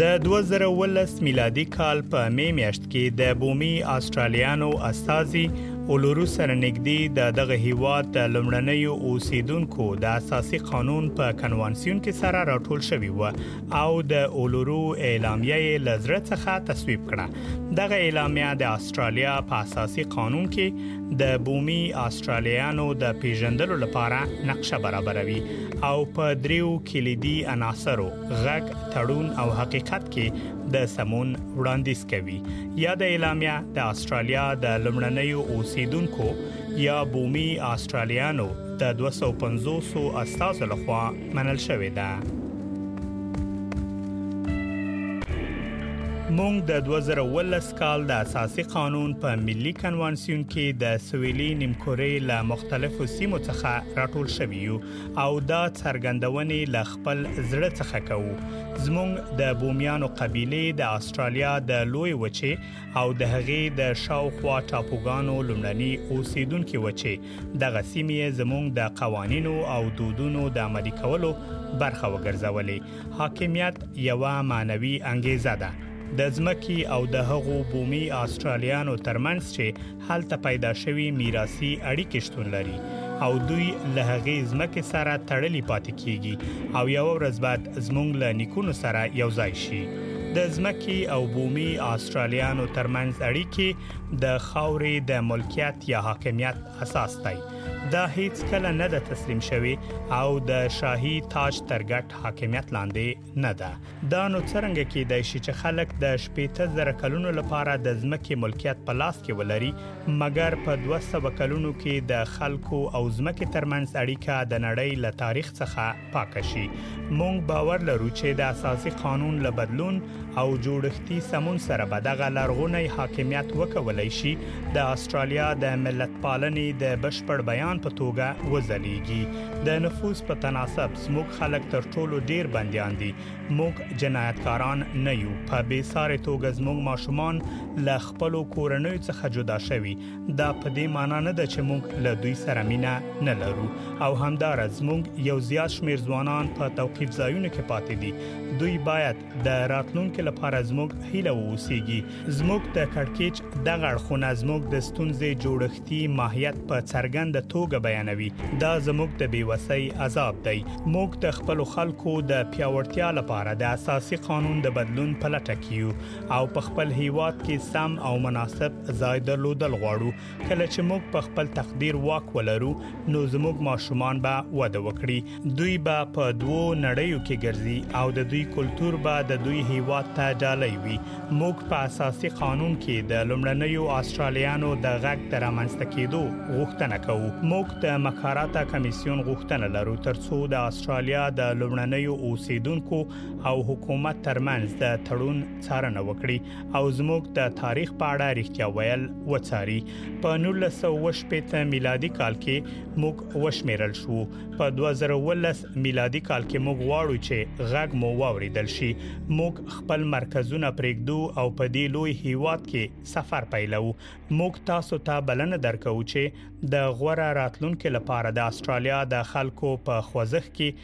د 2019 میلادي کال په می میاشت کې د بومي استرالیانو استاذي اولورو سره نږدې د دغه هیواد د لومړنیو اوسیدونکو د اساسي قانون په کنوانسیون کې سره راټول شوی و او د اولورو اعلامیه یې لزړه څخه تصویب کړه دغه اعلامیه د استرالیا په اساسي قانون کې د بومي استرالیانو د پیژندلو لپاره نقشه برابروي او په دریو کلیدي عناصرو غږ تړون او حقیقت کې د سمون وړاندیز کوي یا د اعلامیه د استرالیا د لمړنیو اوسیدونکو یا بومي استرالیانو د 250 استاد لخوا منل شوې ده مونږ د 2019 کال د اساسي قانون په ملي کنوانسیون کې د سویلي نیمکورې له مختلفو سیمو څخه راټول شوی یو او دا څرګندونې له خپل زړه څخه کوو زمونږ د بومیانو قبيله د استرالیا د لوی وچه او د هغې د شاوخوا ټاپوګانو لومړني اوسیدونکو وچه دغه سیمه زمونږ د قوانینو او دودونو د عملي کولو برخه وګرځولې حاکمیت یو معنوي انګیزه ده د ځمکې او د هغو بومي استرالیانو ترمنځ چې هلته پیدا شوي میراثي اړیکې شتون لري او دوی له هغې ځمکې سره تړلي پاتې کیږي او یو ورځ بعد زمونږ له نیکونو سره یو ځای شي د ځمکې او بومي آسترالیانو ترمنځ اړیکې د خاورې د ملکیت یا حاکمیت اساس دی دا هیڅ کله نه ده تسلیم شوی او د شاهي تاج ترګټ حاکمیت لاندې نه ده دا نو څرنګه کېدای شي چې خلک د شپېته زره کلونو لپاره د ځمکې ملکیت په لاس کې ولري مګر په 200 کلونو کې د خلکو او ځمکې ترمنځ اړیکه د نړۍ له تاریخ څخه پاک شي مونږ باور لرو چې د اساسي قانون له بدلون او جوړښتي سمون سره به دغه لرغونی حاکمیت وکولای شي د استرالیا د ملت پالنې د بشپړ بیان په توګه وځلېږي د نفوس په تناسب زموږ خلک تر ټولو ډیر بندیان دي موږ جنایتکاران نه یو په بې سارې توګه زموږ ماشومان له خپل کورنۍ څخه جدا شوي دا په دې معنی نه ده چې موږ له دوی سره مینه نه لرو او همدارز موږ یو زیات شمیر ځوانان په توقیف ځایونو کې پاتې دي دوی باید د راتلونکو لپاره زموږ هیله اوسېږي زموږ د کڑکېچ د غړخونه زموږ د ستونزې جوړښتي ماهیت په څرګند توګه بیانوي دا زموږ د بیوسۍ عذاب دی موږ د خپل خلکو د پیاوړتیا لپاره د اساسي قانون د بدلون په لټه کې یو او په خپل هیواد کې سم او مناسب ځای درلودل غواړو کله چې موږ په خپل تقدیر واک ولرو نو زموږ ماشومان به وده وکړي دوی به په دوو نړیو کې ګرځي او د دوی کلچر به د دوی هیواد ته ډالۍ وي موږ په اساسي قانون کې د لومړنیو استرالیانو د غږ تر منځته کېدو غوښتنه کوو موږ د مکاراتا کمیسیون غوښتنه لرو ترڅو د استرالیا د لومړنیو اوسیدونکو او حکومت ترمنځ د تړون څارنه وکړي او زموږ د تاریخ په اړه رښتیا ویل وڅاري په 1918 میلادي کال کې موږ وشمیرل شو په 2019 میلادي کال کې موږ غواړو چې غږ مو واوریدل شي موږ خپل مرکزونه پرېږدو او په دې لوی هیواد کې سفر پیلو موږ تاسو ته بلنه درکو چې د غوړه راتلونکو لپاره د استرالیا د خلکو په خوځښت کې